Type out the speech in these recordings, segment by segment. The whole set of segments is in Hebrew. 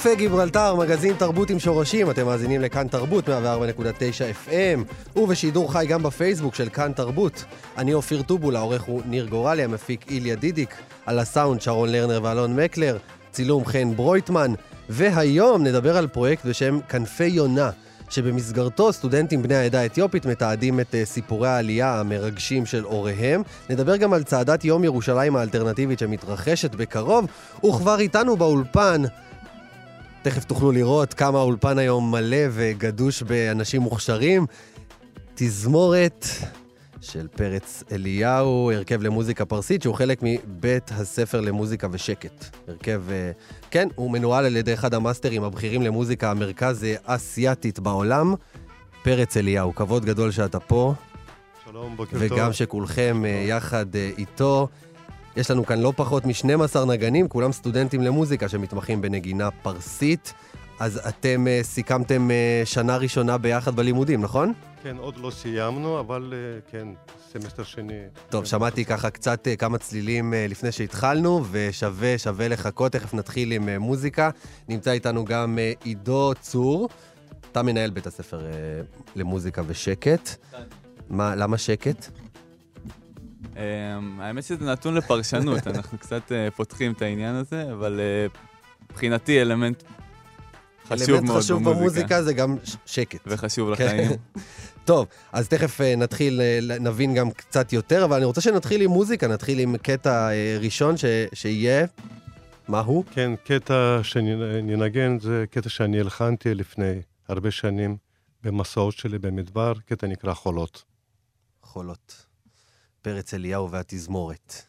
קפה גיברלטר, מגזין תרבות עם שורשים, אתם מאזינים לכאן תרבות 104.9 FM, ובשידור חי גם בפייסבוק של כאן תרבות. אני אופיר טובול, העורך הוא ניר גורלי, המפיק איליה דידיק, על הסאונד שרון לרנר ואלון מקלר, צילום חן ברויטמן, והיום נדבר על פרויקט בשם כנפי יונה. שבמסגרתו סטודנטים בני העדה האתיופית מתעדים את uh, סיפורי העלייה המרגשים של הוריהם. נדבר גם על צעדת יום ירושלים האלטרנטיבית שמתרחשת בקרוב, וכבר איתנו באולפן, תכף תוכלו לראות כמה האולפן היום מלא וגדוש באנשים מוכשרים. תזמורת של פרץ אליהו, הרכב למוזיקה פרסית, שהוא חלק מבית הספר למוזיקה ושקט. הרכב, אה, כן, הוא מנוהל על ידי אחד המאסטרים הבכירים למוזיקה המרכז אסייתית בעולם, פרץ אליהו. כבוד גדול שאתה פה. שלום, בוקר טוב. וגם שכולכם אה, יחד אה, איתו. יש לנו כאן לא פחות מ-12 נגנים, כולם סטודנטים למוזיקה שמתמחים בנגינה פרסית. אז אתם uh, סיכמתם uh, שנה ראשונה ביחד בלימודים, נכון? כן, עוד לא סיימנו, אבל uh, כן, סמסטר שני. טוב, שמעתי ככה קצת uh, כמה צלילים uh, לפני שהתחלנו, ושווה, שווה לחכות, תכף נתחיל עם uh, מוזיקה. נמצא איתנו גם uh, עידו צור, אתה מנהל בית הספר uh, למוזיקה ושקט. מה, למה שקט? Um, האמת שזה נתון לפרשנות, אנחנו קצת uh, פותחים את העניין הזה, אבל uh, מבחינתי אלמנט חשוב מאוד במוזיקה. אלמנט חשוב במוזיקה זה גם שקט. וחשוב כן. לחיים. טוב, אז תכף uh, נתחיל, נבין גם קצת יותר, אבל אני רוצה שנתחיל עם מוזיקה, נתחיל עם קטע ראשון ש, שיהיה. מה הוא? כן, קטע שננגן זה קטע שאני הלחנתי לפני הרבה שנים במסעות שלי במדבר, קטע נקרא חולות. חולות. פרץ אליהו והתזמורת.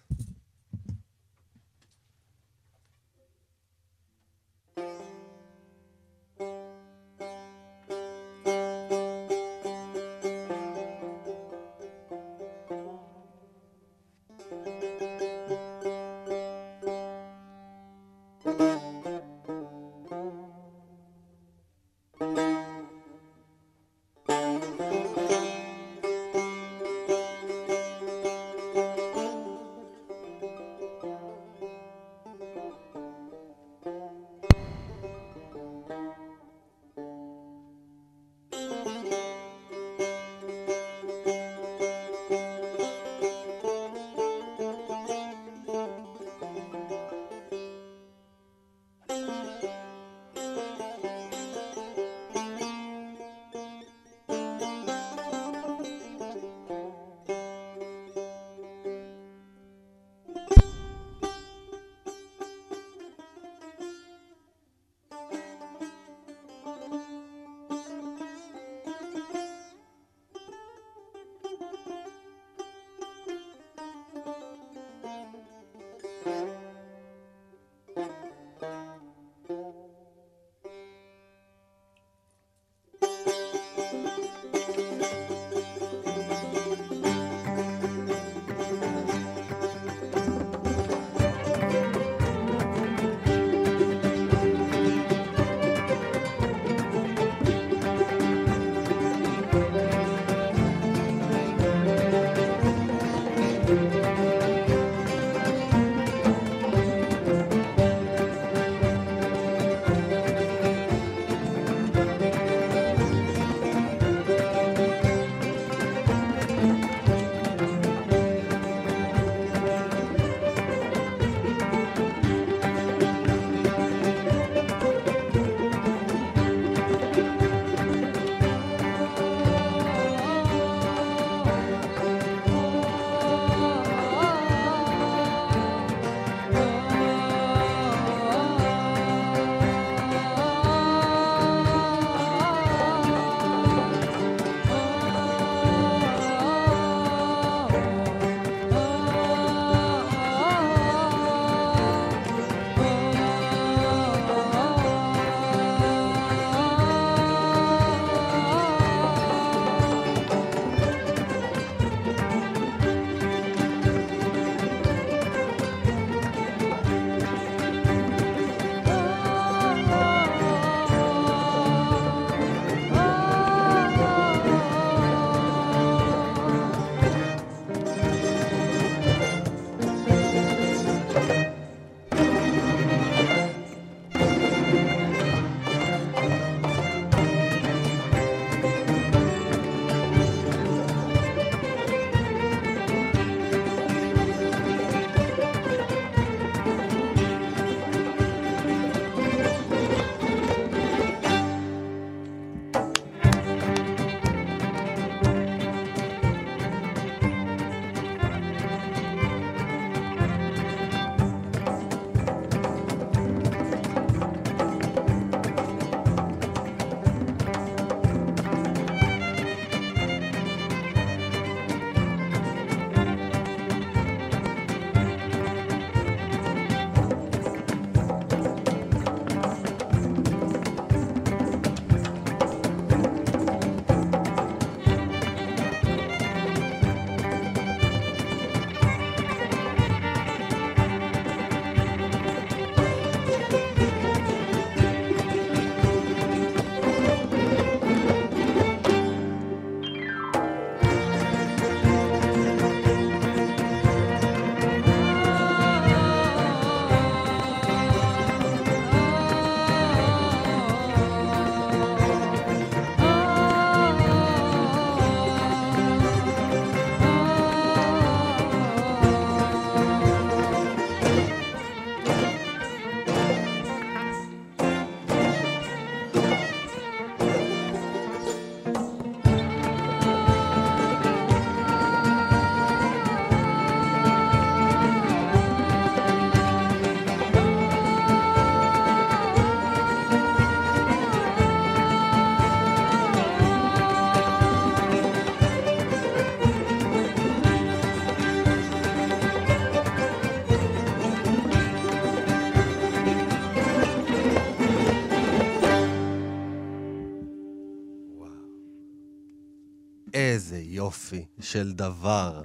של דבר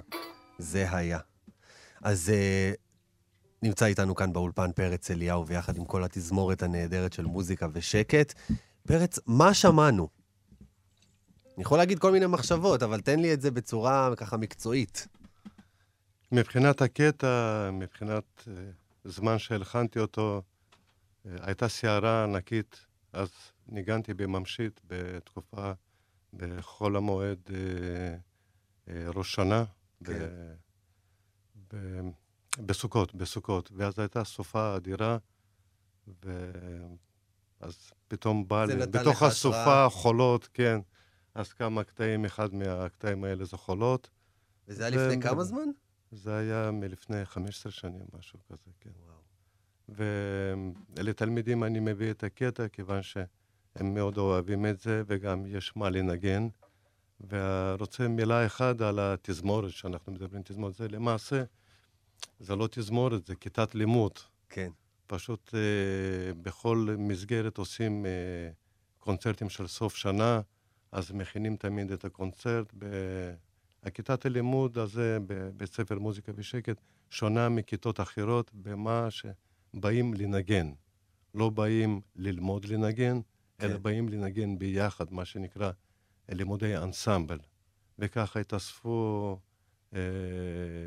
זה היה. אז uh, נמצא איתנו כאן באולפן פרץ אליהו, ויחד עם כל התזמורת הנהדרת של מוזיקה ושקט. פרץ, מה שמענו? אני יכול להגיד כל מיני מחשבות, אבל תן לי את זה בצורה ככה מקצועית. מבחינת הקטע, מבחינת uh, זמן שהלחנתי אותו, uh, הייתה סערה ענקית, אז ניגנתי בממשית בתקופה, בחול המועד ראש שנה, כן. ב, ב, בסוכות, בסוכות. ואז הייתה סופה אדירה, ואז פתאום בא לי, בתוך הסופה חולות, כן. אז כמה קטעים, אחד מהקטעים האלה זה חולות. וזה היה לפני כמה זמן? זה היה מלפני 15 שנים, משהו כזה, כן. וואו. ולתלמידים אני מביא את הקטע, כיוון שהם מאוד אוהבים את זה, וגם יש מה לנגן. ורוצה מילה אחת על התזמורת, שאנחנו מדברים תזמורת, זה למעשה, זה לא תזמורת, זה כיתת לימוד. כן. פשוט אה, בכל מסגרת עושים אה, קונצרטים של סוף שנה, אז מכינים תמיד את הקונצרט. ב... הכיתת הלימוד הזה בבית ספר מוזיקה ושקט שונה מכיתות אחרות במה שבאים לנגן. לא באים ללמוד לנגן, כן. אלא באים לנגן ביחד, מה שנקרא לימודי אנסמבל. וככה התאספו אה,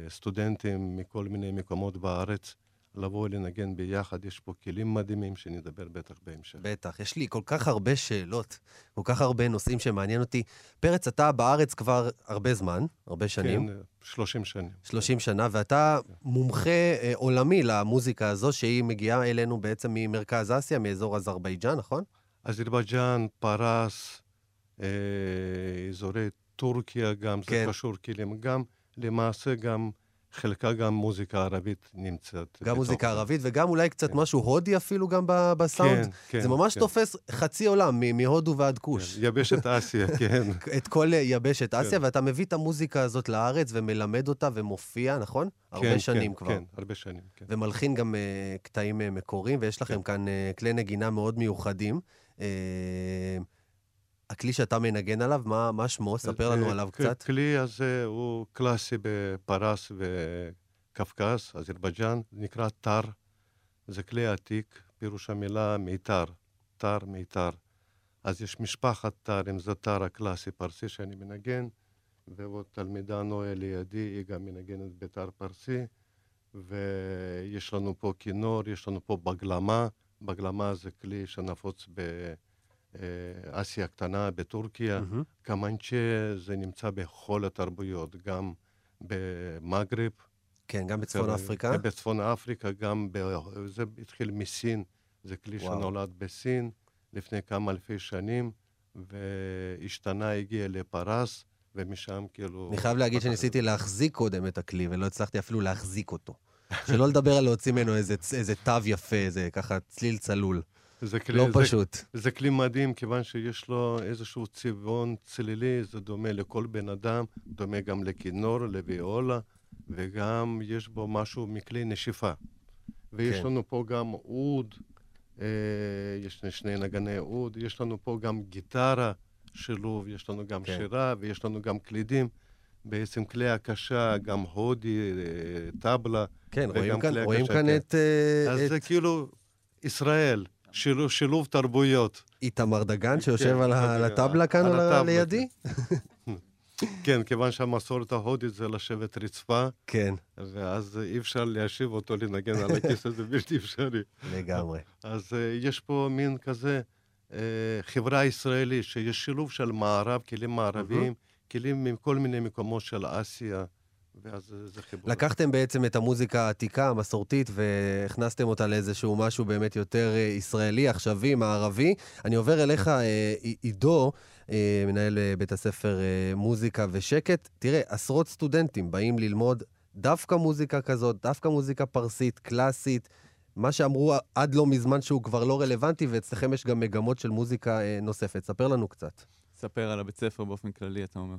סטודנטים מכל מיני מקומות בארץ לבוא לנגן ביחד. יש פה כלים מדהימים שנדבר בטח בהמשך. בטח. יש לי כל כך הרבה שאלות, כל כך הרבה נושאים שמעניין אותי. פרץ, אתה בארץ כבר הרבה זמן, הרבה שנים. כן, 30 שנים. 30 שנה, ואתה כן. מומחה אה, עולמי למוזיקה הזו, שהיא מגיעה אלינו בעצם ממרכז אסיה, מאזור אזרבייג'אן, נכון? אזרבייג'אן, פרס, אזורי טורקיה גם, כן. זה קשור כלים. גם, למעשה גם... חלקה גם מוזיקה ערבית נמצאת. גם מוזיקה ערבית, וגם אולי קצת כן. משהו הודי אפילו גם בסאונד. כן, כן. זה ממש כן. תופס חצי עולם, מהודו ועד כוש. כן, יבשת אסיה, כן. את כל יבשת אסיה, כן. ואתה מביא את המוזיקה הזאת לארץ ומלמד אותה ומופיע, נכון? כן, הרבה שנים כן, כבר. כן, הרבה שנים, כן. ומלחין גם uh, קטעים uh, מקוריים, ויש לכם כן. כאן uh, כלי נגינה מאוד מיוחדים. Uh, הכלי שאתה מנגן עליו, מה, מה שמו? ספר לנו אה, עליו קצת. הכלי הזה הוא קלאסי בפרס וקווקז, אזרבייג'אן, נקרא תר. זה כלי עתיק, פירוש המילה מיתר, תר מיתר. אז יש משפחת תר, אם זה תר הקלאסי פרסי שאני מנגן, ועוד תלמידה נויה לידי, היא גם מנגנת בתר פרסי, ויש לנו פה כינור, יש לנו פה בגלמה, בגלמה זה כלי שנפוץ ב... אה, אסיה הקטנה בטורקיה, mm-hmm. קמנצ'ה זה נמצא בכל התרבויות, גם במגרב. כן, גם בצפון אפריקה? בצפון אפריקה, גם, ב... זה התחיל מסין, זה כלי וואו. שנולד בסין לפני כמה אלפי שנים, והשתנה, הגיע לפרס, ומשם כאילו... אני חייב להגיד שניסיתי להחזיק קודם את הכלי, ולא הצלחתי אפילו להחזיק אותו. שלא לדבר על להוציא ממנו איזה, איזה תו יפה, איזה ככה צליל צלול. זה כלי, לא זה, פשוט. זה כלי מדהים, כיוון שיש לו איזשהו צבעון צלילי, זה דומה לכל בן אדם, דומה גם לכינור, לוויולה, וגם יש בו משהו מכלי נשיפה. ויש כן. לנו פה גם אוד, אה, יש שני נגני אוד, יש לנו פה גם גיטרה, שילוב, יש לנו גם כן. שירה, ויש לנו גם קלידים. בעצם כלי הקשה, גם הודי, אה, טבלה. כן, רואים כאן, רואים כאן כן. את... אז את... זה כאילו ישראל. שילוב, שילוב תרבויות. איתמר דגן שיושב כן, על, הטבלה כאן על הטבלה, לידי? כן, כיוון שהמסורת ההודית זה לשבת רצפה. כן. ואז אי אפשר להשיב אותו לנגן על הכיס הזה, בלתי אפשרי. לגמרי. אז uh, יש פה מין כזה uh, חברה ישראלית, שיש שילוב של מערב, כלים מערביים, כלים מכל מיני מקומות של אסיה. ואז זה חיבור. לקחתם בעצם את המוזיקה העתיקה, המסורתית, והכנסתם אותה לאיזשהו משהו באמת יותר אה, ישראלי, עכשווי, מערבי. אני עובר אליך, אה, עידו, אה, מנהל בית הספר מוזיקה ושקט. תראה, עשרות סטודנטים באים ללמוד דווקא מוזיקה כזאת, דווקא מוזיקה פרסית, קלאסית. מה שאמרו עד לא מזמן שהוא כבר לא רלוונטי, ואצלכם יש גם מגמות של מוזיקה נוספת. ספר לנו קצת. ספר על הבית ספר באופן כללי, אתה אומר.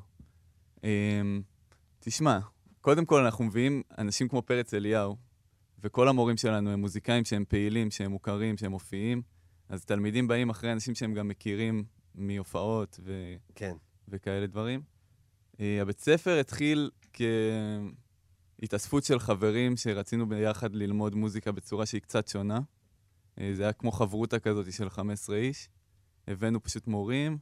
אמ, תשמע, קודם כל, אנחנו מביאים אנשים כמו פרץ אליהו, וכל המורים שלנו הם מוזיקאים שהם פעילים, שהם מוכרים, שהם מופיעים. אז תלמידים באים אחרי אנשים שהם גם מכירים מהופעות ו... כן. וכאלה דברים. אה, הבית ספר התחיל כהתאספות של חברים שרצינו ביחד ללמוד מוזיקה בצורה שהיא קצת שונה. אה, זה היה כמו חברותה כזאת של 15 איש. הבאנו פשוט מורים,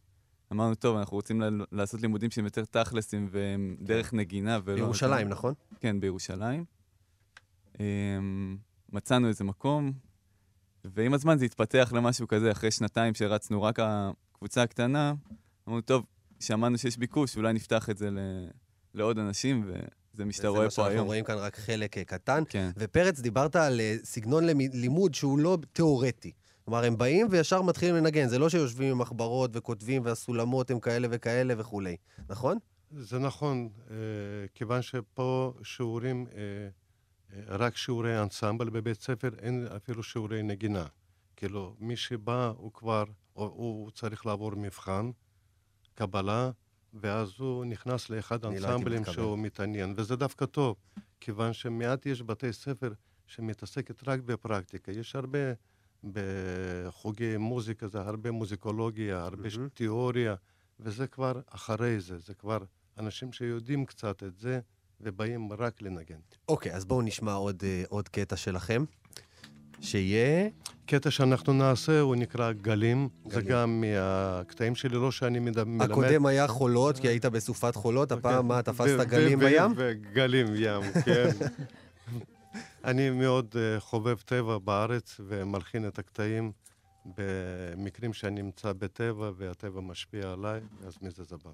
אמרנו, טוב, אנחנו רוצים לעשות לימודים שהם יותר תכלסים והם דרך נגינה ולא... בירושלים, נכון? כן, בירושלים. אמ, מצאנו איזה מקום, ועם הזמן זה התפתח למשהו כזה, אחרי שנתיים שרצנו רק הקבוצה הקטנה, אמרנו, טוב, שמענו שיש ביקוש, אולי נפתח את זה ל- לעוד אנשים, וזה מה שאתה רואה פה זה מה שאנחנו היום. רואים כאן רק חלק אה, קטן. כן, ופרץ, דיברת על אה, סגנון לימוד שהוא לא תיאורטי. כלומר, הם באים וישר מתחילים לנגן. זה לא שיושבים עם מחברות וכותבים והסולמות הם כאלה וכאלה וכולי, נכון? זה נכון, אה, כיוון שפה שיעורים, אה, אה, רק שיעורי אנסמבל בבית ספר, אין אפילו שיעורי נגינה. כאילו, מי שבא הוא כבר, הוא, הוא צריך לעבור מבחן, קבלה, ואז הוא נכנס לאחד לא האנסמבלים מתקבל. שהוא מתעניין, וזה דווקא טוב, כיוון שמעט יש בתי ספר שמתעסקת רק בפרקטיקה. יש הרבה בחוגי מוזיקה, זה הרבה מוזיקולוגיה, הרבה מהמם. תיאוריה, וזה כבר אחרי זה, זה כבר אנשים שיודעים קצת את זה, ובאים רק לנגן. אוקיי, אז בואו נשמע עוד, אה, עוד קטע שלכם. שיהיה... קטע שאנחנו נעשה הוא נקרא גלים, זה גלים. גם מהקטעים שלי, לא שאני מד- מלמד. הקודם היה חולות, כי היית בסופת חולות, הפעם מה, תפסת גלים בים? וגלים ים, כן. אני מאוד אה, חובב טבע בארץ ומלחין את הקטעים במקרים שאני נמצא בטבע והטבע משפיע עליי, אז מזה זה בא.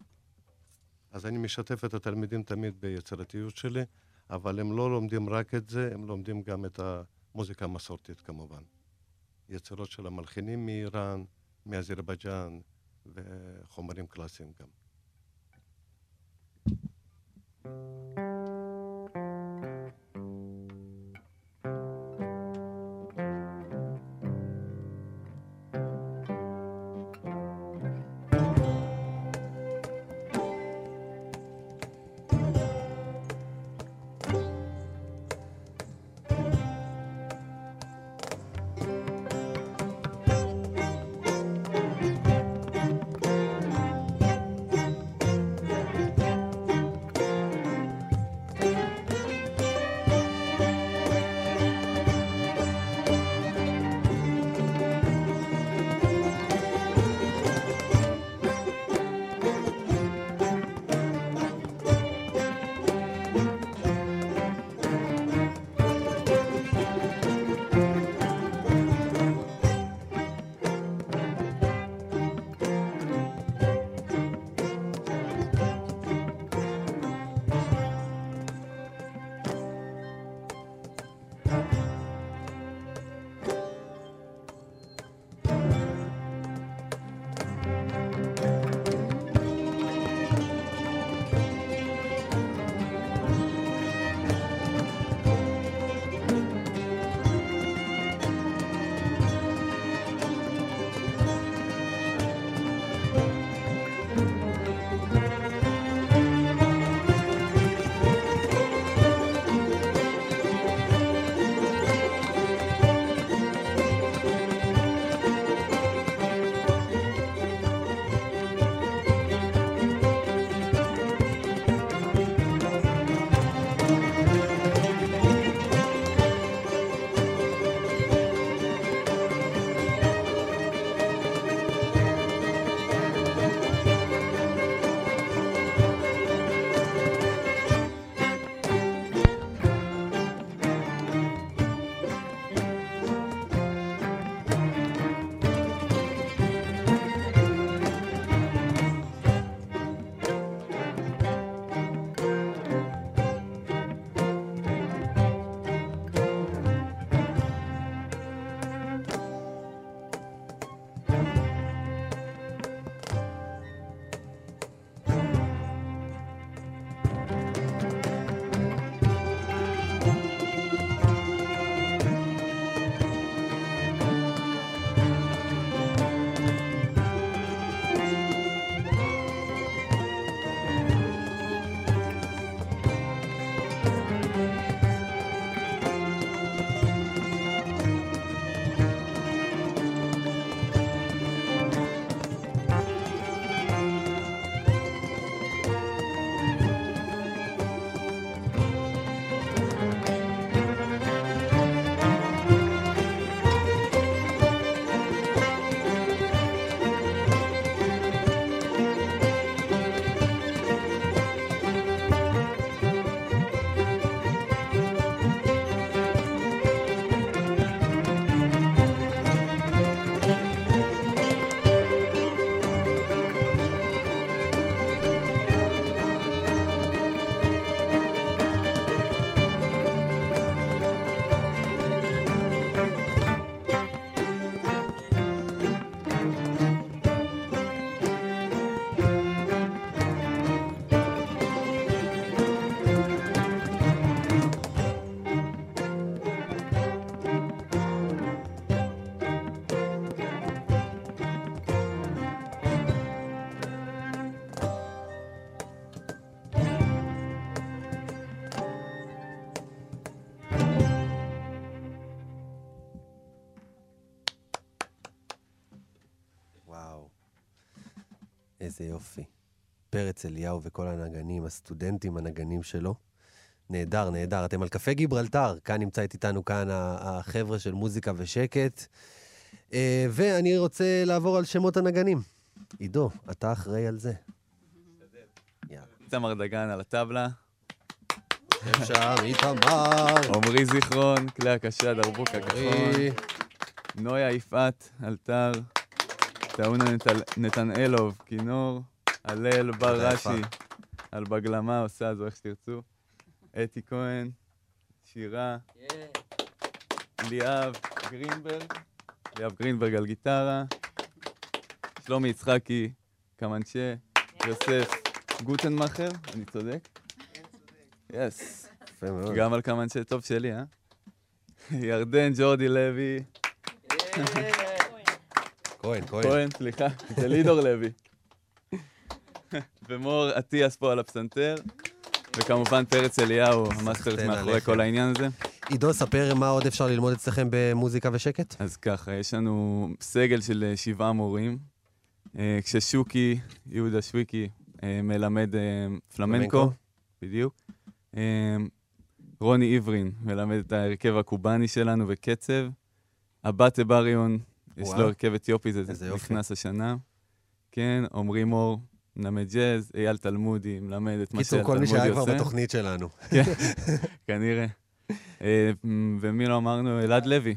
אז אני משתף את התלמידים תמיד ביצירתיות שלי, אבל הם לא לומדים רק את זה, הם לומדים גם את המוזיקה המסורתית כמובן. יצירות של המלחינים מאיראן, מאזרבייג'אן וחומרים קלאסיים גם. Thank איזה יופי. פרץ אליהו וכל הנגנים, הסטודנטים, הנגנים שלו. נהדר, נהדר. אתם על קפה גיברלטר, כאן נמצא איתנו כאן החבר'ה של מוזיקה ושקט. אה, ואני רוצה לעבור על שמות הנגנים. עידו, אתה אחראי על זה. איתמר דגן על הטבלה. שם איתמר. עמרי זיכרון, כלי הקשה, דרבוק הכחול. נויה יפעת, אלתר. טעונה נתנאלוב, כינור. הלל בר רשי, על בגלמה, עושה זו איך שתרצו. אתי כהן, שירה. ליאב גרינברג. ליאב גרינברג על גיטרה. שלומי יצחקי, קמנצ'ה. יוסף גוטנמאכר, אני צודק? יס. גם על קמנצ'ה טוב שלי, אה? ירדן ג'ורדי לוי. כהן, כהן. כהן, סליחה, זה לידור לוי. ומור אטיאס פה על הפסנתר, וכמובן פרץ אליהו, המאסטרס מאחורי. כל העניין הזה. עידו, ספר מה עוד אפשר ללמוד אצלכם במוזיקה ושקט. אז ככה, יש לנו סגל של אה, שבעה מורים, אה, כששוקי, יהודה שוויקי, אה, מלמד פלמנקו. בדיוק. רוני עברין מלמד את ההרכב הקובאני שלנו וקצב. אבטה בריון, יש. לו הרכב אתיופי, זה. נכנס השנה. כן, עמרי מור, מלמד ג'אז, אייל תלמודי, מלמד את מה קיצור, שאייל כל מי תלמודי שהיה כבר עושה. בתוכנית שלנו. כנראה. אה, ומי לא אמרנו? אלעד לוי,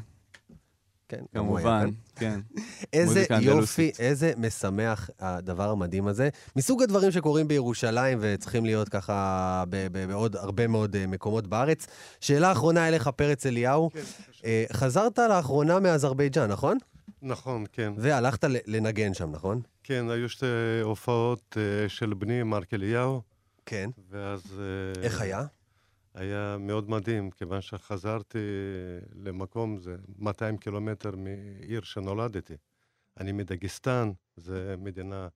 כן, כמובן. כן. איזה יופי. איזה משמח הדבר המדהים הזה. מסוג הדברים שקורים בירושלים וצריכים להיות ככה ב- ב- בעוד הרבה מאוד אה, מקומות בארץ. שאלה אחרונה אליך, פרץ אליהו. אה, חזרת לאחרונה מאזרבייג'אן, נכון? נכון, כן. והלכת לנגן שם, נכון? כן, היו שתי הופעות אה, של בני, מרק אליהו, כן. ואז... אה, איך היה? היה מאוד מדהים, כיוון שחזרתי למקום, זה 200 קילומטר מעיר שנולדתי. אני מדגיסטן, זו מדינה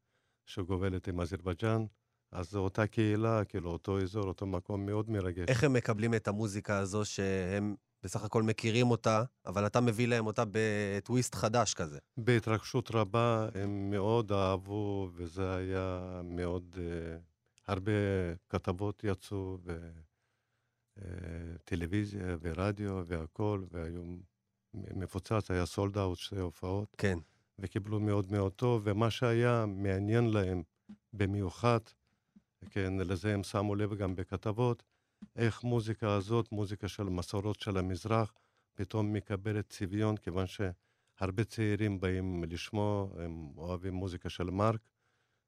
שגובלת עם אזרבייג'אן, אז זו אותה קהילה, כאילו, אותו אזור, אותו מקום מאוד מרגש. איך הם מקבלים את המוזיקה הזו שהם בסך הכל מכירים אותה, אבל אתה מביא להם אותה בטוויסט חדש כזה? בהתרגשות רבה, הם מאוד אהבו, וזה היה מאוד... אה, הרבה כתבות יצאו, וטלוויזיה ורדיו והכול, והיו מפוצץ, היה סולד אאוט, שתי הופעות, כן. וקיבלו מאוד מאוד טוב, ומה שהיה מעניין להם במיוחד, כן, לזה הם שמו לב גם בכתבות, איך מוזיקה הזאת, מוזיקה של מסורות של המזרח, פתאום מקבלת צביון, כיוון שהרבה צעירים באים לשמוע, הם אוהבים מוזיקה של מרק,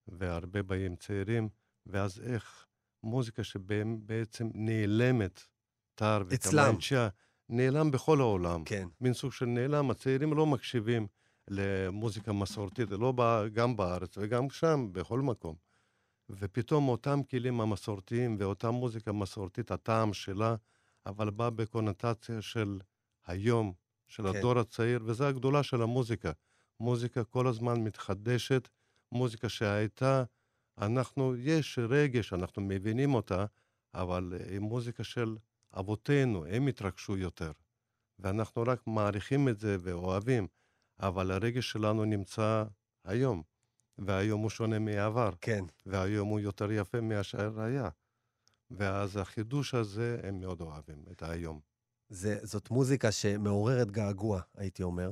והרבה באים צעירים, ואז איך מוזיקה שבעצם נעלמת, טר. וקמנצ'ה, נעלם בכל העולם. כן. מין סוג של נעלם, הצעירים לא מקשיבים למוזיקה מסורתית, לא בא, גם בארץ וגם שם, בכל מקום. ופתאום אותם כלים המסורתיים ואותה מוזיקה מסורתית, הטעם שלה, אבל בא בקונוטציה של היום, של כן. הדור הצעיר, וזו הגדולה של המוזיקה. מוזיקה כל הזמן מתחדשת, מוזיקה שהייתה, אנחנו, יש רגש, אנחנו מבינים אותה, אבל היא מוזיקה של אבותינו, הם התרגשו יותר. ואנחנו רק מעריכים את זה ואוהבים, אבל הרגש שלנו נמצא היום, והיום הוא שונה מהעבר, כן. והיום הוא יותר יפה מאשר היה. ואז החידוש הזה, הם מאוד אוהבים, את היום. זה, זאת מוזיקה שמעוררת געגוע, הייתי אומר.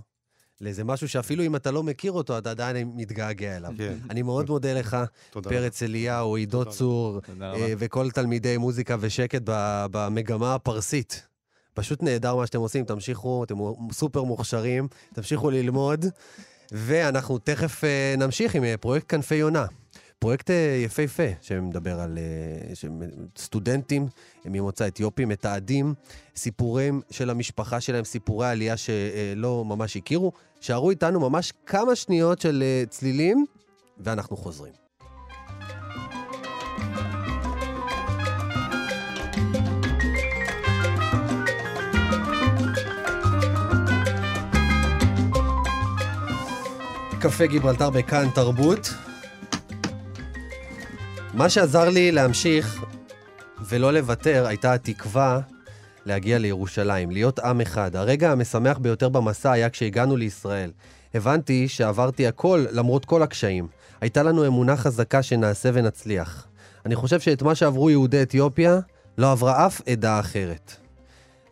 לאיזה משהו שאפילו אם אתה לא מכיר אותו, אתה עדיין מתגעגע אליו. כן, אני מאוד מודה לך, תודה. פרץ אליהו, עידו. צור, תודה אה. וכל תלמידי מוזיקה ושקט במגמה הפרסית. פשוט נהדר מה שאתם עושים, תמשיכו, אתם סופר מוכשרים, תמשיכו ללמוד, ואנחנו תכף אה, נמשיך עם אה, פרויקט כנפי יונה. פרויקט אה, יפהפה, שמדבר על סטודנטים ממוצא אתיופי, מתעדים סיפורים של המשפחה שלהם, סיפורי עלייה שלא ממש הכירו. שערו איתנו ממש כמה שניות של צלילים, ואנחנו חוזרים. קפה גיברלטר בכאן תרבות. מה שעזר לי להמשיך ולא לוותר הייתה התקווה להגיע לירושלים, להיות עם אחד. הרגע המשמח ביותר במסע היה כשהגענו לישראל. הבנתי שעברתי הכל למרות כל הקשיים. הייתה לנו אמונה חזקה שנעשה ונצליח. אני חושב שאת מה שעברו יהודי אתיופיה, לא עברה אף עדה אחרת.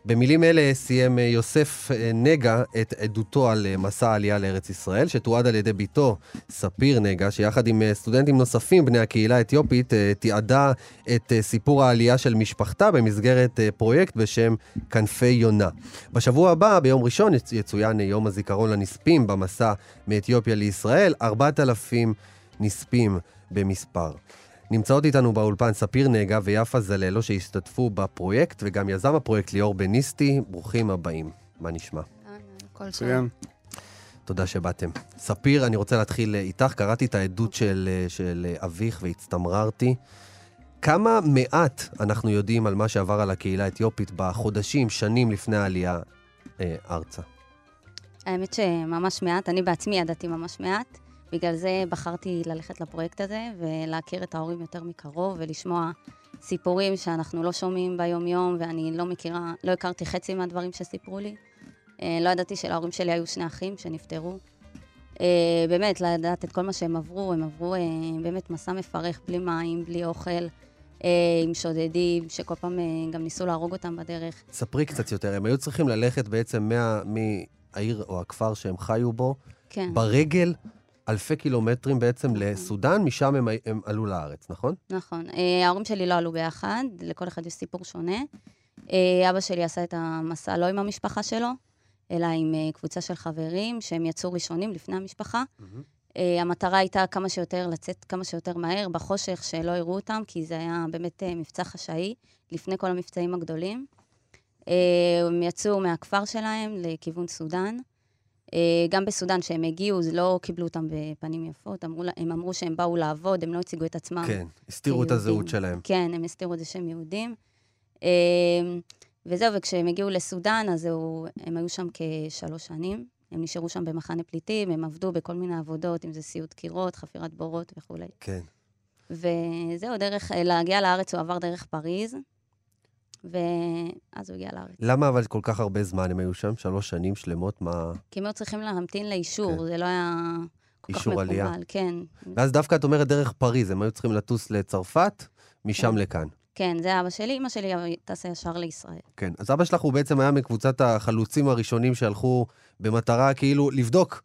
במילים אלה סיים אה, יוסף אה, נגה את עדותו על אה, מסע העלייה לארץ ישראל, שתועד על ידי בתו ספיר נגה, שיחד עם סטודנטים נוספים בני הקהילה האתיופית, תיעדה את סיפור העלייה של משפחתה במסגרת פרויקט בשם כנפי יונה. בשבוע הבא, ביום ראשון, יצוין יום הזיכרון לנספים במסע מאתיופיה לישראל, 4,000 נספים במספר. נמצאות איתנו באולפן ספיר נגה ויפה זללו שהשתתפו בפרויקט, וגם יזם הפרויקט ליאור בניסטי. ברוכים הבאים. מה נשמע? מצוין. תודה שבאתם. ספיר, אני רוצה להתחיל איתך. קראתי את העדות של, של אביך והצטמררתי. כמה מעט אנחנו יודעים על מה שעבר על הקהילה האתיופית בחודשים, שנים לפני העלייה אה, ארצה? האמת שממש מעט, אני בעצמי ידעתי ממש מעט. בגלל זה בחרתי ללכת לפרויקט הזה ולהכיר את ההורים יותר מקרוב ולשמוע סיפורים שאנחנו לא שומעים ביום-יום ואני לא מכירה, לא הכרתי חצי מהדברים שסיפרו לי. אה, לא ידעתי שלהורים שלי היו שני אחים שנפטרו. אה, באמת, לדעת את כל מה שהם עברו, הם עברו אה, באמת מסע מפרך, בלי מים, בלי אוכל. עם שודדים, שכל פעם גם ניסו להרוג אותם בדרך. ספרי קצת יותר, הם היו צריכים ללכת בעצם מהעיר או הכפר שהם חיו בו, כן. ברגל אלפי קילומטרים בעצם נכון. לסודאן, משם הם, הם עלו לארץ, נכון? נכון. אה, ההורים שלי לא עלו ביחד, לכל אחד יש סיפור שונה. אה, אבא שלי עשה את המסע לא עם המשפחה שלו, אלא עם אה, קבוצה של חברים שהם יצאו ראשונים לפני המשפחה. Mm-hmm. המטרה הייתה כמה שיותר, לצאת כמה שיותר מהר, בחושך, שלא יראו אותם, כי זה היה באמת מבצע חשאי, לפני כל המבצעים הגדולים. הם יצאו מהכפר שלהם לכיוון סודאן. אה, גם בסודאן, שהם הגיעו, לא קיבלו אותם בפנים יפות, אמרו, הם אמרו שהם באו לעבוד, הם לא הציגו את עצמם. כן, הסתירו את הזהות שלהם. כן, הם הסתירו את זה שהם יהודים. אה, וזהו, וכשהם הגיעו לסודאן, אז הוא, הם היו שם כשלוש שנים. הם נשארו שם במחנה פליטים, הם עבדו בכל מיני עבודות, אם זה סיוט קירות, חפירת בורות וכולי. כן. וזהו, דרך, להגיע לארץ הוא עבר דרך פריז. ואז הוא הגיע לארץ. למה אבל כל כך הרבה זמן הם היו שם? שלוש שנים שלמות? מה... כי הם היו צריכים להמתין לאישור, כן. זה לא היה כל כך מקובל. עלייה. כן. ואז דווקא את אומרת דרך פריז, הם היו צריכים לטוס לצרפת, משם כן. לכאן. כן, זה אבא שלי, אמא שלי טסה ישר לישראל. כן, אז אבא שלך הוא בעצם היה מקבוצת החלוצים הראשונים שהלכו במטרה כאילו לבדוק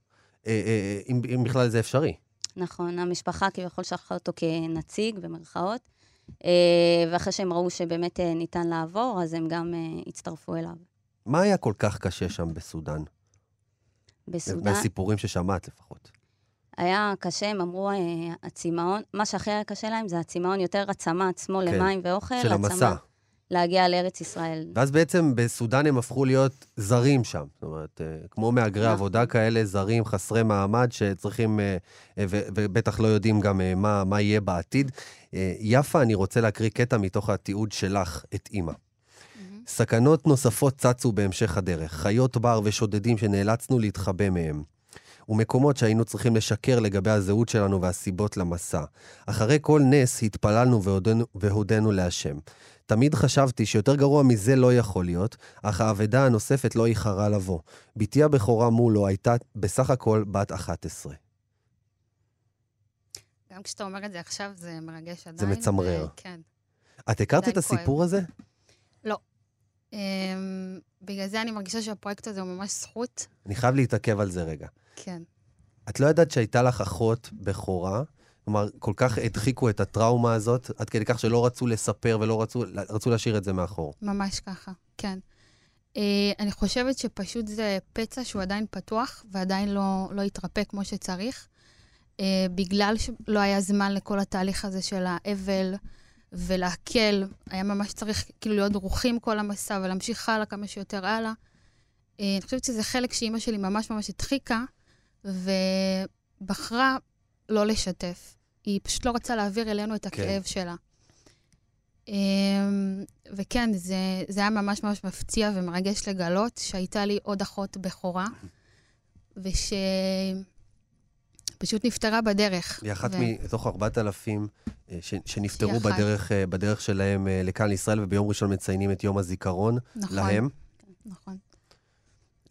אה, אה, אה אם, אם בכלל זה אפשרי. נכון, המשפחה כביכול שלחה אותו כנציג, במרכאות, ואחרי שהם ראו שבאמת אה, ניתן לעבור, אז הם גם אה, הצטרפו אליו. מה היה כל כך קשה שם בסודאן? בסודאן? בסיפורים ששמעת לפחות. היה קשה, הם אמרו, הצמאון, מה שהכי היה קשה להם זה הצמאון, יותר הצמא עצמו כן, למים ואוכל. של המסע. להגיע לארץ ישראל. ואז בעצם בסודאן הם הפכו להיות זרים שם. זאת אומרת, אה, כמו מהגרי נכון. עבודה כאלה, זרים חסרי מעמד, שצריכים, אה, אה, ובטח לא יודעים גם מה, מה יהיה בעתיד. יפה, אני רוצה להקריא קטע מתוך התיעוד שלך, את אימא. סכנות נוספות צצו בהמשך הדרך, חיות בר ושודדים שנאלצנו להתחבא מהם. ומקומות שהיינו צריכים לשקר לגבי הזהות שלנו והסיבות למסע. אחרי כל נס התפללנו והודנו, והודנו להשם. תמיד חשבתי שיותר גרוע מזה לא יכול להיות, אך האבדה הנוספת לא איחרה לבוא. בתי הבכורה מולו הייתה בסך הכל בת 11. גם כשאתה אומר את זה עכשיו, זה מרגש עדיין. זה מצמרר. ו... כן. את הכרת את הסיפור כואב. הזה? לא. Um, בגלל זה אני מרגישה שהפרויקט הזה הוא ממש זכות. אני חייב להתעכב על זה רגע. כן. את לא ידעת שהייתה לך אחות בכורה, כלומר, כל כך הדחיקו את הטראומה הזאת, עד כדי כך שלא רצו לספר ולא רצו, רצו להשאיר את זה מאחור. ממש ככה, כן. Uh, אני חושבת שפשוט זה פצע שהוא עדיין פתוח ועדיין לא, לא התרפא כמו שצריך, uh, בגלל שלא היה זמן לכל התהליך הזה של האבל ולהקל. היה ממש צריך כאילו להיות דרוכים כל המסע ולהמשיך הלאה כמה שיותר הלאה. Uh, אני חושבת שזה חלק שאימא שלי ממש ממש הדחיקה, ובחרה לא לשתף. היא פשוט לא רצה להעביר אלינו את כן. הכאב כן. שלה. אמ, וכן, זה, זה היה ממש ממש מפציע ומרגש לגלות שהייתה לי עוד אחות בכורה, ושפשוט נפטרה בדרך. היא אחת ו... מתוך 4,000 אה, ש... שנפטרו בדרך, אה, בדרך שלהם אה, לכאן לישראל, וביום ראשון מציינים את יום הזיכרון נכון, להם. נכון.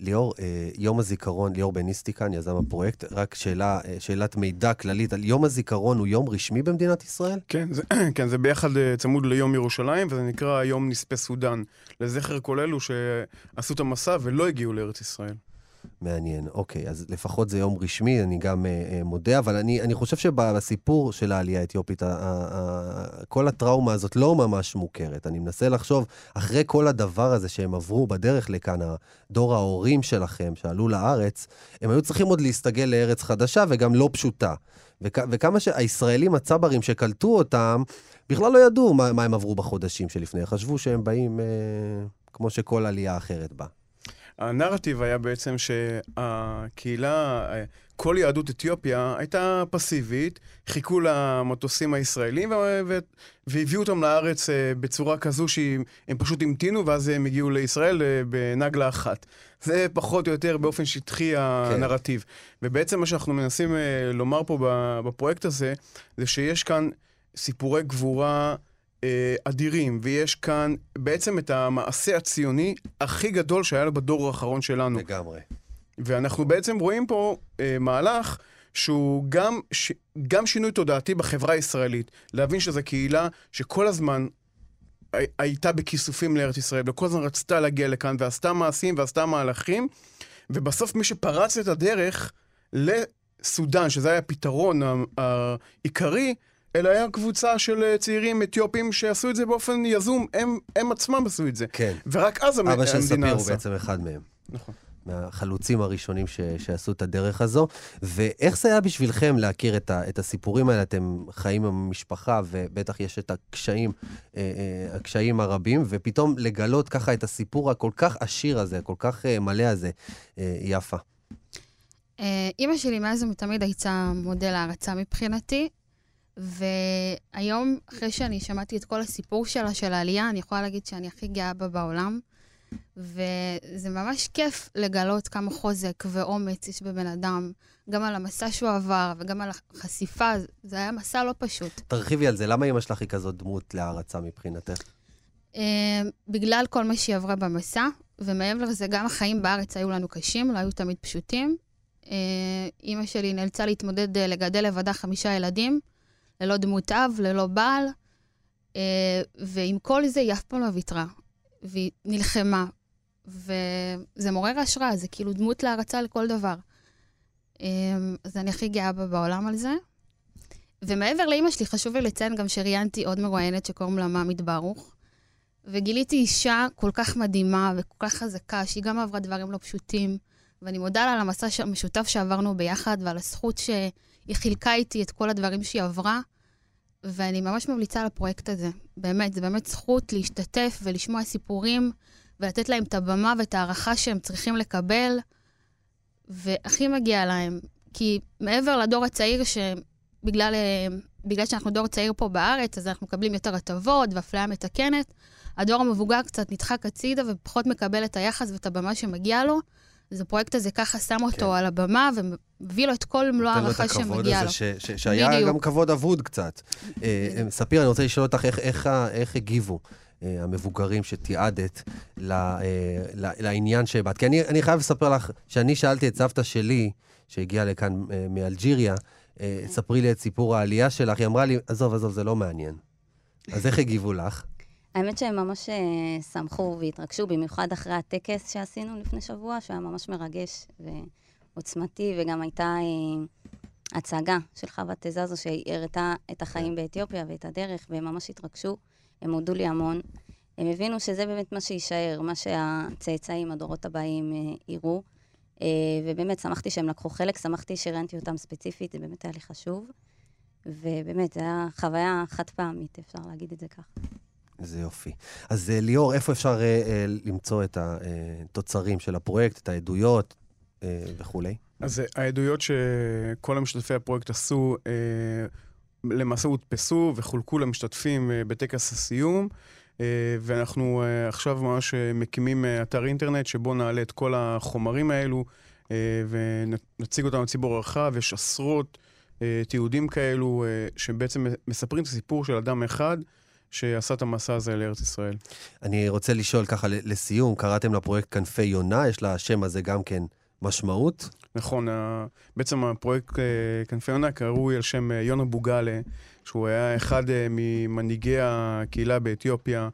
ליאור, אה, יום הזיכרון, ליאור בניסטי כאן, יזם הפרויקט, רק שאלה, אה, שאלת מידע כללית על יום הזיכרון הוא יום רשמי במדינת ישראל? כן, זה, כן, זה ביחד אה, צמוד ליום ירושלים, וזה נקרא יום נספי סודאן, לזכר כל אלו שעשו את המסע ולא הגיעו לארץ ישראל. מעניין, אוקיי, אז לפחות זה יום רשמי, אני גם אה, אה, מודה, אבל אני, אני חושב שבסיפור של העלייה האתיופית, ה, ה, ה, כל הטראומה הזאת לא ממש מוכרת. אני מנסה לחשוב, אחרי כל הדבר הזה שהם עברו בדרך לכאן, דור ההורים שלכם שעלו לארץ, הם היו צריכים עוד להסתגל לארץ חדשה וגם לא פשוטה. וכ, וכמה שהישראלים הצברים שקלטו אותם, בכלל לא ידעו מה, מה הם עברו בחודשים שלפני, חשבו שהם באים אה, כמו שכל עלייה אחרת באה. הנרטיב היה בעצם שהקהילה, כל יהדות אתיופיה הייתה פסיבית, חיכו למטוסים הישראלים והביאו אותם לארץ אה, בצורה כזו שהם פשוט המתינו ואז הם הגיעו לישראל אה, בנגלה אחת. זה פחות או יותר באופן שטחי כן. הנרטיב. כן. ובעצם מה שאנחנו מנסים אה, לומר פה בפרויקט הזה, זה שיש כאן סיפורי גבורה אדירים, ויש כאן בעצם את המעשה הציוני הכי גדול שהיה לו בדור האחרון שלנו. לגמרי. ואנחנו בעצם רואים פה אה, מהלך שהוא גם, ש, גם שינוי תודעתי בחברה הישראלית. להבין שזו קהילה שכל הזמן הייתה בכיסופים לארץ ישראל, וכל הזמן רצתה להגיע לכאן, ועשתה מעשים ועשתה מהלכים, ובסוף מי שפרץ את הדרך לסודאן, שזה היה הפתרון העיקרי, אלא היה קבוצה של אה, צעירים אתיופים שעשו את זה באופן יזום, הם, הם עצמם עשו את זה. כן. ורק אז המדינה עשה. אבא של ספיר הוא בעצם אחד מהם. נכון. מהחלוצים הראשונים ש, שעשו את הדרך הזו. ואיך זה היה בשבילכם להכיר את, ה, את הסיפורים האלה? אתם חיים עם המשפחה, ובטח יש את הקשיים, אה, אה, הקשיים הרבים, ופתאום לגלות ככה את הסיפור הכל כך עשיר הזה, כל כך אה, מלא הזה, אה, יפה. אימא שלי מאז ומתמיד הייתה מודל הערצה מבחינתי. והיום, אחרי שאני שמעתי את כל הסיפור שלה, של העלייה, אני יכולה להגיד שאני הכי גאה בה בעולם. וזה ממש כיף לגלות כמה חוזק ואומץ יש בבן אדם, גם על המסע שהוא עבר וגם על החשיפה, זה היה מסע לא פשוט. תרחיבי על זה, למה אמא שלך היא כזאת דמות להערצה מבחינתך? Uh, בגלל כל מה שהיא עברה במסע, ומעבר לזה, גם החיים בארץ היו לנו קשים, לא היו תמיד פשוטים. Uh, אימא שלי נאלצה להתמודד, uh, לגדל לבדה חמישה ילדים, ללא דמות אב, ללא בעל, אה, ועם כל זה היא אף פעם לא ויתרה, והיא נלחמה, וזה מעורר השראה, זה כאילו דמות להערצה לכל דבר. אה, אז אני הכי גאה בה בעולם על זה. ומעבר לאימא שלי, חשוב לי לציין גם שראיינתי עוד מרואיינת שקוראים לה ממית ברוך, וגיליתי אישה כל כך מדהימה וכל כך חזקה, שהיא גם עברה דברים לא פשוטים, ואני מודה לה על המסע המשותף שעברנו ביחד ועל הזכות ש... היא חילקה איתי את כל הדברים שהיא עברה, ואני ממש ממליצה על הפרויקט הזה. באמת, זה באמת זכות להשתתף ולשמוע סיפורים, ולתת להם את הבמה ואת ההערכה שהם צריכים לקבל, והכי מגיע להם. כי מעבר לדור הצעיר, שבגלל בגלל שאנחנו דור צעיר פה בארץ, אז אנחנו מקבלים יותר הטבות ואפליה מתקנת, הדור המבוגר קצת נדחק הצידה ופחות מקבל את היחס ואת הבמה שמגיע לו. אז הפרויקט הזה ככה שם אותו כן. על הבמה ומביא לו את כל מלוא ההערכה שמגיע לו. ש, ש, שהיה בדיוק. גם כבוד אבוד קצת. אה, אה, ספיר, אני רוצה לשאול אותך איך, איך, איך הגיבו. Uh, המבוגרים שתיעדת uh, לעניין שבאת. כי אני, אני חייב לספר לך שאני שאלתי את סבתא שלי, שהגיעה לכאן מאלג'יריה, uh, ספרי לי את סיפור העלייה שלך, היא אמרה לי, עזוב, עזוב, זה לא מעניין. אז איך הגיבו לך? האמת שהם ממש אה, שמחו והתרגשו, במיוחד אחרי הטקס שעשינו לפני שבוע, שהיה ממש מרגש ועוצמתי, וגם הייתה אה, הצגה של חווה תזזו שהראתה את החיים באתיופיה ואת הדרך, והם ממש התרגשו. הם הודו לי המון. הם הבינו שזה באמת מה שיישאר, מה שהצאצאים, הדורות הבאים, אה, יראו. ובאמת, שמחתי שהם לקחו חלק, שמחתי שראיינתי אותם ספציפית, זה באמת היה לי חשוב. ובאמת, זו הייתה חוויה חד פעמית, אפשר להגיד את זה ככה. איזה יופי. אז אה, ליאור, איפה אפשר uh, uh, למצוא את התוצרים של הפרויקט, את העדויות uh, וכולי? אז העדויות שכל המשתתפי הפרויקט עשו, uh, למעשה הודפסו וחולקו למשתתפים uh, בטקס הסיום. Uh, ואנחנו uh, עכשיו ממש מקימים אתר אינטרנט שבו נעלה את כל החומרים האלו uh, ונציג אותם לציבור הרחב. יש עשרות uh, תיעודים כאלו uh, שבעצם מספרים את הסיפור של אדם אחד שעשה את המסע הזה לארץ ישראל. אני רוצה לשאול ככה לסיום, קראתם לפרויקט כנפי יונה, יש לשם הזה גם כן משמעות? נכון, בעצם הפרויקט כנפי יונה קרוי על שם יונה בוגלה, שהוא היה אחד ממנהיגי הקהילה באתיופיה.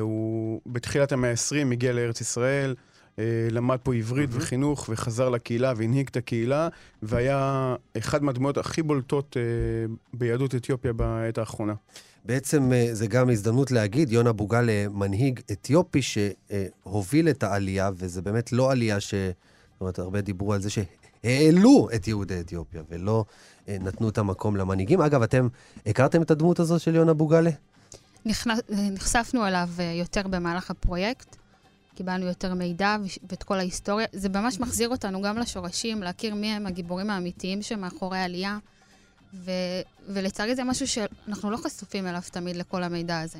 הוא בתחילת המאה ה-20 הגיע לארץ ישראל. אה, למד פה עברית mm-hmm. וחינוך, וחזר לקהילה והנהיג את הקהילה, והיה אחד מהדמויות הכי בולטות אה, ביהדות אתיופיה בעת האחרונה. בעצם אה, זה גם הזדמנות להגיד, יונה בוגל מנהיג אתיופי שהוביל את העלייה, וזה באמת לא עלייה ש... זאת אומרת, הרבה דיברו על זה שהעלו את יהודי אתיופיה, ולא נתנו את המקום למנהיגים. אגב, אתם הכרתם את הדמות הזו של יונה בוגלה? נחשפנו אליו יותר במהלך הפרויקט. קיבלנו יותר מידע ואת כל ההיסטוריה. זה ממש מחזיר אותנו גם לשורשים, להכיר מי הם הגיבורים האמיתיים שמאחורי העלייה. ו- ולצערי זה משהו שאנחנו לא חשופים אליו תמיד, לכל המידע הזה.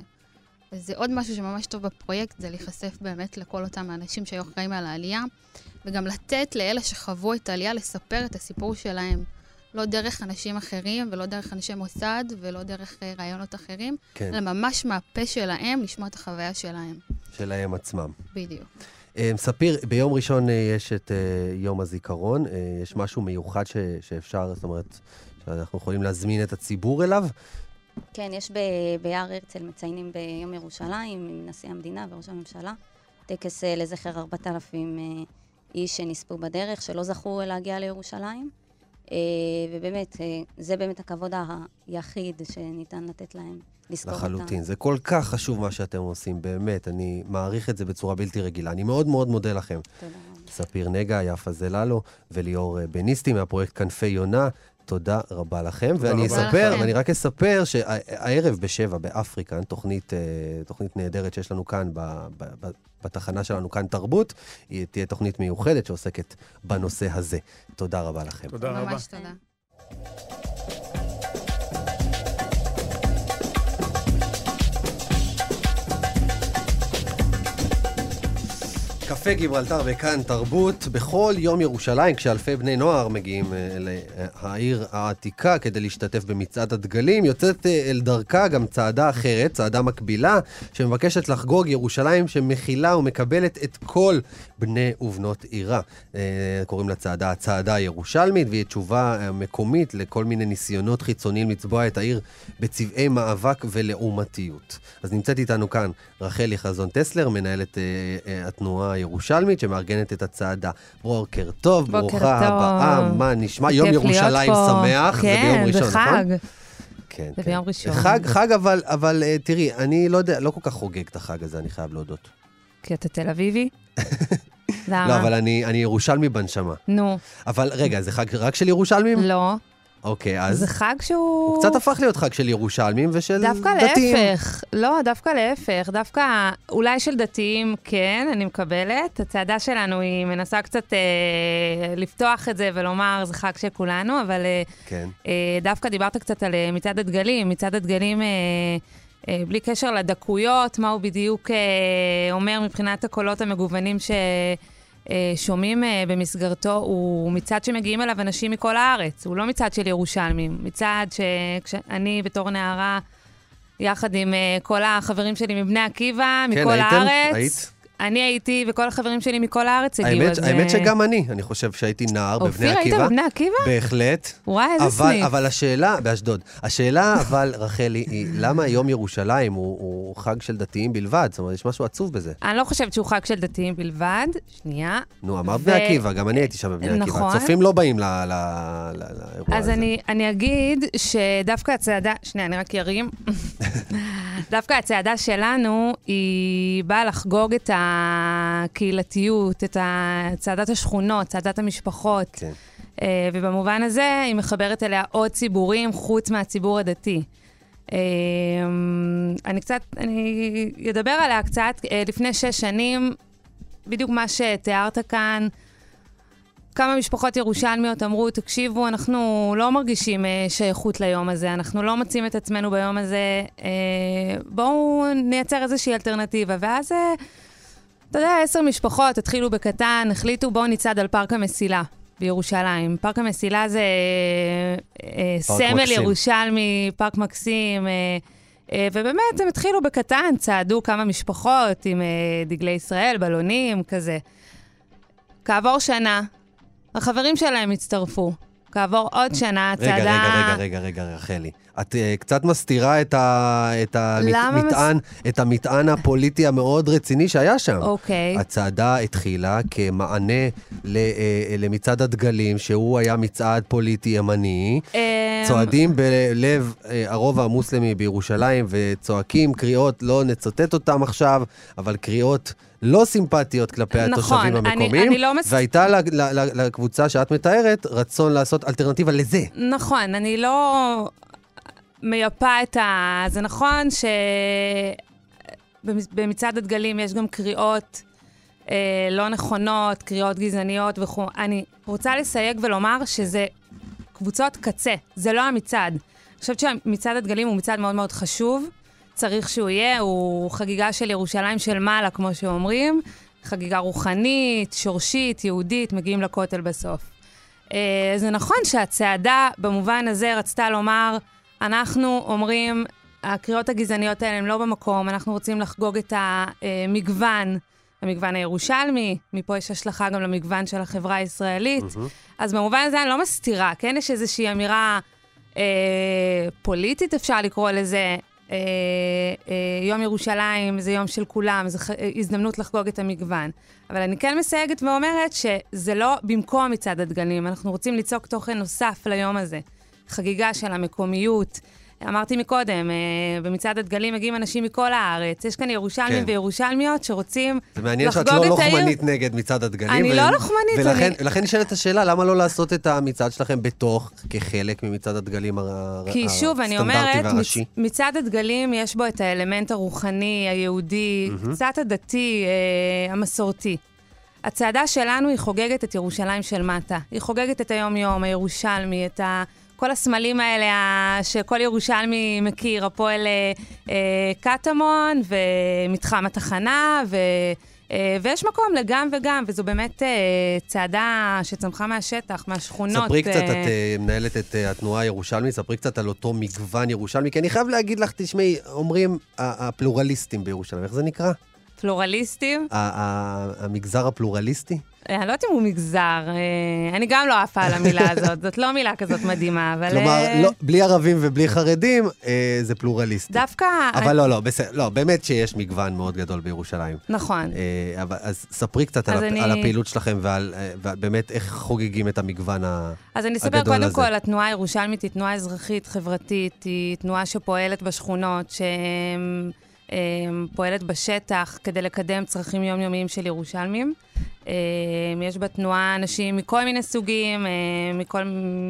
וזה עוד משהו שממש טוב בפרויקט, זה להיחשף באמת לכל אותם האנשים שהיו אחראים על העלייה, וגם לתת לאלה שחוו את העלייה לספר את הסיפור שלהם. לא דרך אנשים אחרים, ולא דרך אנשי מוסד, ולא דרך uh, רעיונות אחרים, כן. אלא ממש מהפה שלהם, לשמוע את החוויה שלהם. שלהם עצמם. בדיוק. Uh, ספיר, ביום ראשון uh, יש את יום הזיכרון. יש משהו מיוחד ש, שאפשר, זאת אומרת, שאנחנו יכולים להזמין את הציבור אליו? כן, יש ב- ביער הרצל מציינים ביום ירושלים עם נשיא המדינה וראש הממשלה, טקס uh, לזכר 4,000 uh, איש שנספו בדרך, שלא זכו להגיע לירושלים. אה, ובאמת, אה, זה באמת הכבוד היחיד שניתן לתת להם. לזכור אותם. לחלוטין. זה כל כך חשוב מה שאתם עושים, באמת. אני מעריך את זה בצורה בלתי רגילה. אני מאוד מאוד מודה לכם. תודה. ספיר נגע, יפה זללו וליאור אה, בניסטי מהפרויקט כנפי יונה. תודה רבה לכם. תודה ואני רבה אספר, לכם. ואני רק אספר שהערב בשבע באפריקן, תוכנית, תוכנית נהדרת שיש לנו כאן ב, ב, ב, בתחנה שלנו כאן תרבות, היא תהיה תוכנית מיוחדת שעוסקת בנושא הזה. תודה רבה לכם. תודה רבה. ממש תודה. קפה גיברלטר וכאן תרבות. בכל יום ירושלים, כשאלפי בני נוער מגיעים אה, לעיר העתיקה כדי להשתתף במצעד הדגלים, יוצאת אה, אל דרכה גם צעדה אחרת, צעדה מקבילה, שמבקשת לחגוג ירושלים שמכילה ומקבלת את כל בני ובנות עירה. אה, קוראים לצעדה הצעדה הירושלמית, והיא תשובה מקומית לכל מיני ניסיונות חיצוניים לצבוע את העיר בצבעי מאבק ולעומתיות. אז נמצאת איתנו כאן רחלי חזון טסלר, מנהלת התנועה הירושלמית שמארגנת את הצעדה. בוקר טוב, ברוכה הבאה, מה נשמע? יום ירושלים שמח, כן, זה ביום ראשון, נכון? כן, זה חג. כן, זה ביום ראשון. חג, חג אבל, אבל אה, תראי, אני לא יודע, לא כל כך חוגג את החג הזה, אני חייב להודות. כי אתה תל אביבי? למה? לא, אבל אני, אני ירושלמי בנשמה. נו. אבל רגע, זה חג רק של ירושלמים? לא. אוקיי, אז... זה חג שהוא... הוא קצת הפך להיות חג של ירושלמים ושל דווקא דתיים. דווקא להפך. לא, דווקא להפך. דווקא אולי של דתיים, כן, אני מקבלת. הצעדה שלנו, היא מנסה קצת אה, לפתוח את זה ולומר, זה חג של כולנו, אבל אה, כן. אה, דווקא דיברת קצת על אה, מצעד הדגלים. מצעד הדגלים... אה, אה, בלי קשר לדקויות, מה הוא בדיוק אה, אומר מבחינת הקולות המגוונים ש... אה, אה, במסגרתו הוא מצעד שמגיעים אליו אנשים מכל הארץ. הוא לא מצעד של ירושלמים, מצעד שאני בתור נערה, יחד עם אה, כל החברים שלי מבני עקיבא, כן, מכל הייתם? הארץ. היית? אני הייתי, וכל החברים שלי מכל הארץ הגיעו, האמת, אז... האמת אה, שגם אני, אני חושב שהייתי נער בבני אופיר, עקיבא. היית בבני עקיבא? בהחלט. וואי, איזה אבל, סניף. אבל השאלה, באשדוד, השאלה אבל, רחלי, היא למה יום ירושלים הוא, הוא חג של דתיים בלבד? זאת אומרת, יש משהו עצוב בזה. אני לא חושבת שהוא חג של דתיים בלבד. שנייה. נו, אמרת ו- בני עקיבא, גם אני הייתי שם בבני עקיבא. נכון. צופים לא באים ל- ל- ל- לאירוע אז הזה. אני, אני אגיד שדווקא הצעדה, שנייה, אני רק ארים. דווקא הצעדה שלנו, היא באה לחגוג את הקהילתיות, את צעדת השכונות, צעדת המשפחות. כן. אה, ובמובן הזה, היא מחברת אליה עוד ציבורים חוץ מהציבור הדתי. אה, אני קצת, אני אדבר עליה קצת. אה, לפני שש שנים, בדיוק מה שתיארת כאן, כמה משפחות ירושלמיות אמרו, תקשיבו, אנחנו לא מרגישים שייכות ליום הזה, אנחנו לא מוצאים את עצמנו ביום הזה, בואו נייצר איזושהי אלטרנטיבה. ואז, אתה יודע, עשר משפחות התחילו בקטן, החליטו בואו נצעד על פארק המסילה. בירושלים. פארק המסילה זה אה, פארק סמל מקסים. ירושלמי, פארק מקסים, אה, אה, ובאמת, הם התחילו בקטן, צעדו כמה משפחות עם אה, דגלי ישראל, בלונים, כזה. כעבור שנה, החברים שלהם הצטרפו. כעבור עוד שנה, הצעדה... רגע, רגע, רגע, רגע, רגע, רחלי. את uh, קצת מסתירה את, ה, את, המטען, את המטען הפוליטי המאוד רציני שהיה שם. אוקיי. הצעדה התחילה כמענה ל, uh, למצעד הדגלים, שהוא היה מצעד פוליטי ימני. אמ, צועדים בלב uh, הרובע המוסלמי בירושלים וצועקים קריאות, לא נצטט אותם עכשיו, אבל קריאות... לא סימפטיות כלפי נכון, התושבים אני- המקומיים, אני לא מס- והייתה ל- ל- ל- לקבוצה שאת מתארת רצון לעשות אלטרנטיבה לזה. נכון, אני לא מייפה את ה... זה נכון שבמצעד הדגלים יש גם קריאות אה, לא נכונות, קריאות גזעניות וכו'. אני רוצה לסייג ולומר שזה קבוצות קצה, זה לא המצעד. אני חושבת שמצעד הדגלים הוא מצעד מאוד מאוד חשוב, צריך שהוא יהיה, הוא חגיגה של ירושלים של מעלה, כמו שאומרים, חגיגה רוחנית, שורשית, יהודית, מגיעים לכותל בסוף. אה, זה נכון שהצעדה במובן הזה רצתה לומר, אנחנו אומרים, הקריאות הגזעניות האלה הן לא במקום, אנחנו רוצים לחגוג את המגוון, המגוון הירושלמי, מפה יש השלכה גם למגוון של החברה הישראלית. אז במובן הזה אני לא מסתירה, כן? יש איזושהי אמירה אה, פוליטית, אפשר לקרוא לזה. אה, אה, יום ירושלים זה יום של כולם, זו אה, הזדמנות לחגוג את המגוון. אבל אני כן מסייגת ואומרת שזה לא במקום מצעד הדגלים, אנחנו רוצים ליצוק תוכן נוסף ליום הזה. חגיגה של המקומיות. אמרתי מקודם, אה, במצעד הדגלים מגיעים אנשים מכל הארץ. יש כאן ירושלמים כן. וירושלמיות שרוצים זה מעניין שאת לחגוג לא את העיר. לוחמנית נגד מצעד הדגלים. אני לא לוחמנית, ולכן, אני- נשאלת השאלה, למה לא לעשות את המצעד שלכם בתוך, כחלק ממצעד הדגלים הר- כי שוב, אני הסטנדרטי אומרת, והראשי? מצ- מצעד הדגלים יש בו את האלמנט הרוחני, היהודי, קצת הדתי, אה, המסורתי. הצעדה שלנו היא חוגגת את ירושלים של מטה. היא חוגגת את היום-יום, הירושלמי, את ה... כל הסמלים האלה שכל ירושלמי מכיר, הפועל אה, אה, קטמון ומתחם התחנה, ו, אה, ויש מקום לגם וגם, וזו באמת צעדה שצמחה מהשטח, מהשכונות. ספרי קצת, את מנהלת את התנועה הירושלמית, ספרי קצת על אותו מגוון ירושלמי, כי אני חייב להגיד לך, תשמעי, אומרים הפלורליסטים בירושלים, איך זה נקרא? פלורליסטים. המגזר הפלורליסטי? אה, אני לא יודעת אם הוא מגזר, אה, אני גם לא עפה על המילה הזאת, זאת לא מילה כזאת מדהימה, אבל... כלומר, אה, לא, בלי ערבים ובלי חרדים, אה, זה פלורליסטי. דווקא... אבל לא, לא, בסדר, לא, באמת שיש מגוון מאוד גדול בירושלים. נכון. אה, אבל, אז ספרי קצת על, אז הפ... אני- על הפעילות שלכם ועל, ועל באמת איך חוגגים את המגוון ה... אז אני אספר הגדול קודם הזה. כל, התנועה הירושלמית היא תנועה אזרחית, חברתית, היא תנועה שפועלת בשכונות, שפועלת בשטח כדי לקדם צרכים יומיומיים של ירושלמים. אה, יש בתנועה אנשים מכל מיני סוגים, אה, מכל,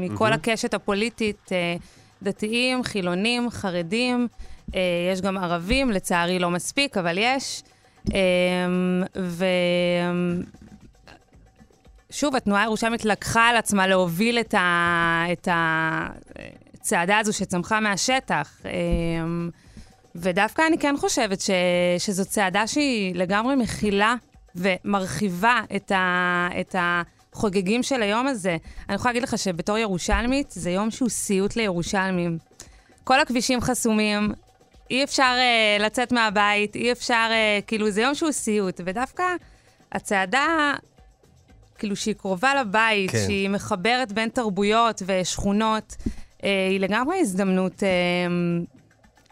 מכל הקשת הפוליטית, אה, דתיים, חילונים, חרדים. אה, יש גם ערבים, לצערי לא מספיק, אבל יש. אה, ו... שוב, התנועה הירושלמית לקחה על עצמה להוביל את, ה, את הצעדה הזו שצמחה מהשטח. ודווקא אני כן חושבת ש, שזו צעדה שהיא לגמרי מכילה ומרחיבה את, ה, את החוגגים של היום הזה. אני יכולה להגיד לך שבתור ירושלמית, זה יום שהוא סיוט לירושלמים. כל הכבישים חסומים, אי אפשר uh, לצאת מהבית, אי אפשר, uh, כאילו, זה יום שהוא סיוט. ודווקא הצעדה כאילו שהיא קרובה לבית. כן. שהיא מחברת בין תרבויות ושכונות, אה, היא לגמרי הזדמנות אה,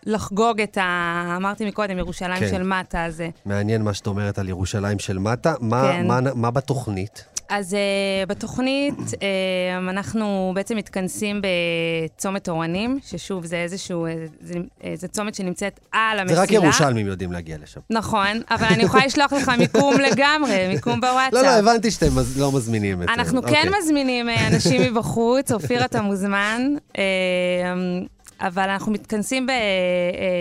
לחגוג את ה... אמרתי מקודם, ירושלים כן. של מטה הזה. מעניין מה שאת אומרת על ירושלים של מטה. מה, כן. מה, מה בתוכנית? אז uh, בתוכנית uh, אנחנו בעצם מתכנסים בצומת אורנים, ששוב, זה איזשהו, אה, זה, אה, זה צומת שנמצאת על המסילה. זה רק ירושלמים יודעים להגיע לשם. נכון, אבל אני יכולה לשלוח לך מיקום לגמרי, מיקום בוואטסאפ. לא, לא, הבנתי שאתם מז- לא מזמינים את... אנחנו אוקיי. כן מזמינים אה, אנשים מבחוץ, אופיר, אתה מוזמן. אה, אבל אנחנו מתכנסים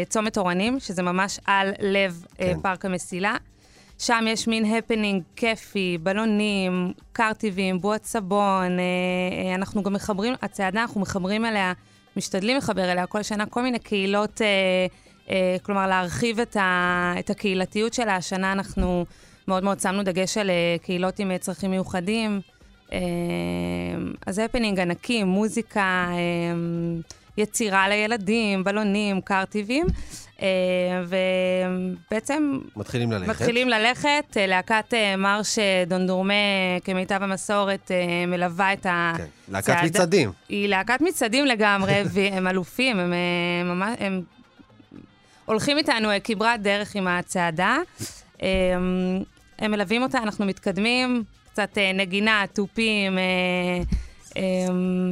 בצומת אורנים, שזה ממש על לב אה, כן. פארק המסילה. שם יש מין הפנינג כיפי, בלונים, קרטיבים, בועת סבון. אה, אה, אנחנו גם מחברים, הצעדה, אנחנו מחברים אליה, משתדלים לחבר אליה כל שנה כל מיני קהילות, כלומר להרחיב את, ה, את הקהילתיות שלה. השנה אנחנו מאוד מאוד שמנו דגש על קהילות עם צרכים מיוחדים. אז הפנינג ענקי, מוזיקה, יצירה לילדים, בלונים, קרטיבים. אה, ובעצם מתחילים ללכת. מתחילים ללכת. אה, להקת אה, מרש דונדורמה, כמיטב המסורת, מלווה את ה... כן, להקת מצעדים. היא להקת מצעדים לגמרי, והם אלופים, הם ממש... הם הולכים איתנו כברת דרך עם הצעדה. הם מלווים אותה, אנחנו מתקדמים, קצת נגינה, תופים,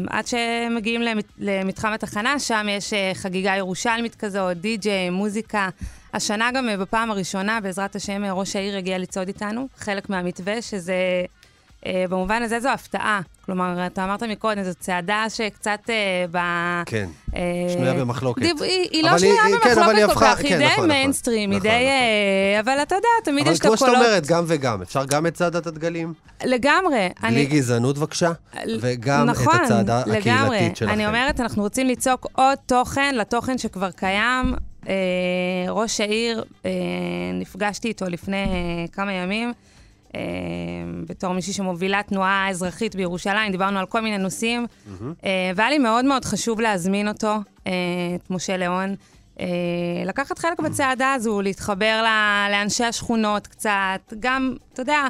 עד שמגיעים למת- למתחם התחנה, שם יש אה, חגיגה ירושלמית כזאת, די-ג'יי, מוזיקה. השנה גם אה, בפעם הראשונה, בעזרת השם, אה, ראש העיר הגיע לצעוד איתנו, חלק מהמתווה, שזה... אה, במובן הזה זו הפתעה. כלומר, אתה אמרת מקודם, זו צעדה שקצת אה, ב... כן, אה, שנויה במחלוקת. דיב- היא, היא אבל לא שנויה היא- כן, אבל במחלוקת היא כל הפכה- כך, היא כן, די נכון, נכון. מיינסטרים, היא נכון, די... נכון. אה, אבל אתה יודע, תמיד אבל יש את הקולות. כמו שאת אומרת, גם וגם. אפשר גם את צעדת הדגלים? לגמרי. בלי גזענות בבקשה, וגם נכון, את הצעדה לגמרי. הקהילתית שלכם. אני אומרת, אנחנו רוצים ליצוק עוד תוכן לתוכן שכבר קיים. אה, ראש העיר, אה, נפגשתי איתו לפני אה, כמה ימים, בתור מישהי שמובילה תנועה אזרחית בירושלים, דיברנו על כל מיני נושאים, אה, והיה לי מאוד מאוד חשוב להזמין אותו, אה, את משה ליאון. אה, לקחת חלק בצעדה הזו, להתחבר לאנשי השכונות קצת, גם, אתה יודע,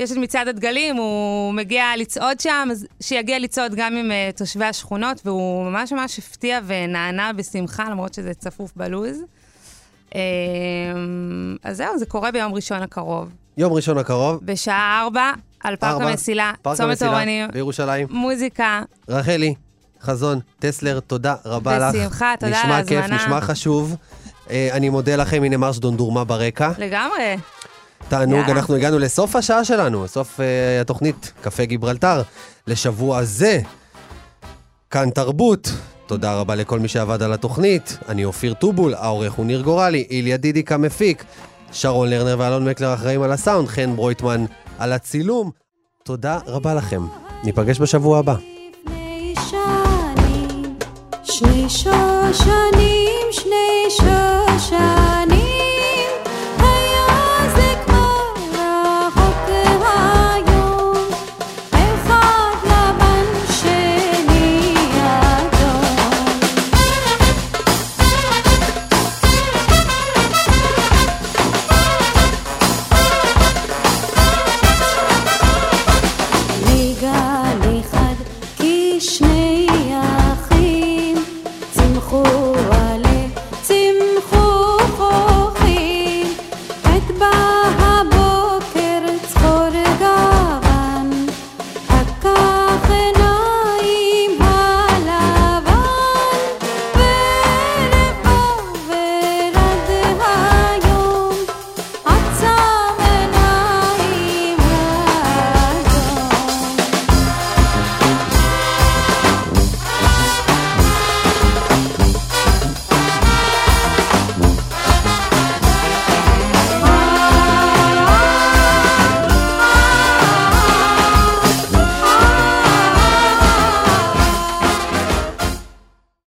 יש את מצעד הדגלים, הוא מגיע לצעוד שם, אז שיגיע לצעוד גם עם uh, תושבי השכונות, והוא ממש ממש הפתיע ונענה בשמחה, למרות שזה צפוף בלוז. Um, אז זהו, זה קורה ביום ראשון הקרוב. יום ראשון הקרוב, בשעה ארבע, על פארק המסילה, פארק צומת אורנים, בירושלים. מוזיקה, רחלי, חזון, טסלר, תודה רבה לך. בשמחה, תודה על נשמע כיף, ההזמנה. נשמע חשוב. אה, אני מודה לכם, הנה מרש דונדורמה ברקע. לגמרי. תענוג. אנחנו הגענו לסוף השעה שלנו, סוף אה, התוכנית קפה גיברלטר, לשבוע זה. כאן תרבות. תודה רבה לכל מי שעבד על התוכנית. אני אופיר טובול, העורך הוא ניר גורלי, איליה דידיק המפיק, שרון לרנר ואלון מקלר אחראים על הסאונד, חן ברויטמן על הצילום. תודה רבה לכם. ניפגש בשבוע הבא. שני שושנים, שני שושנים,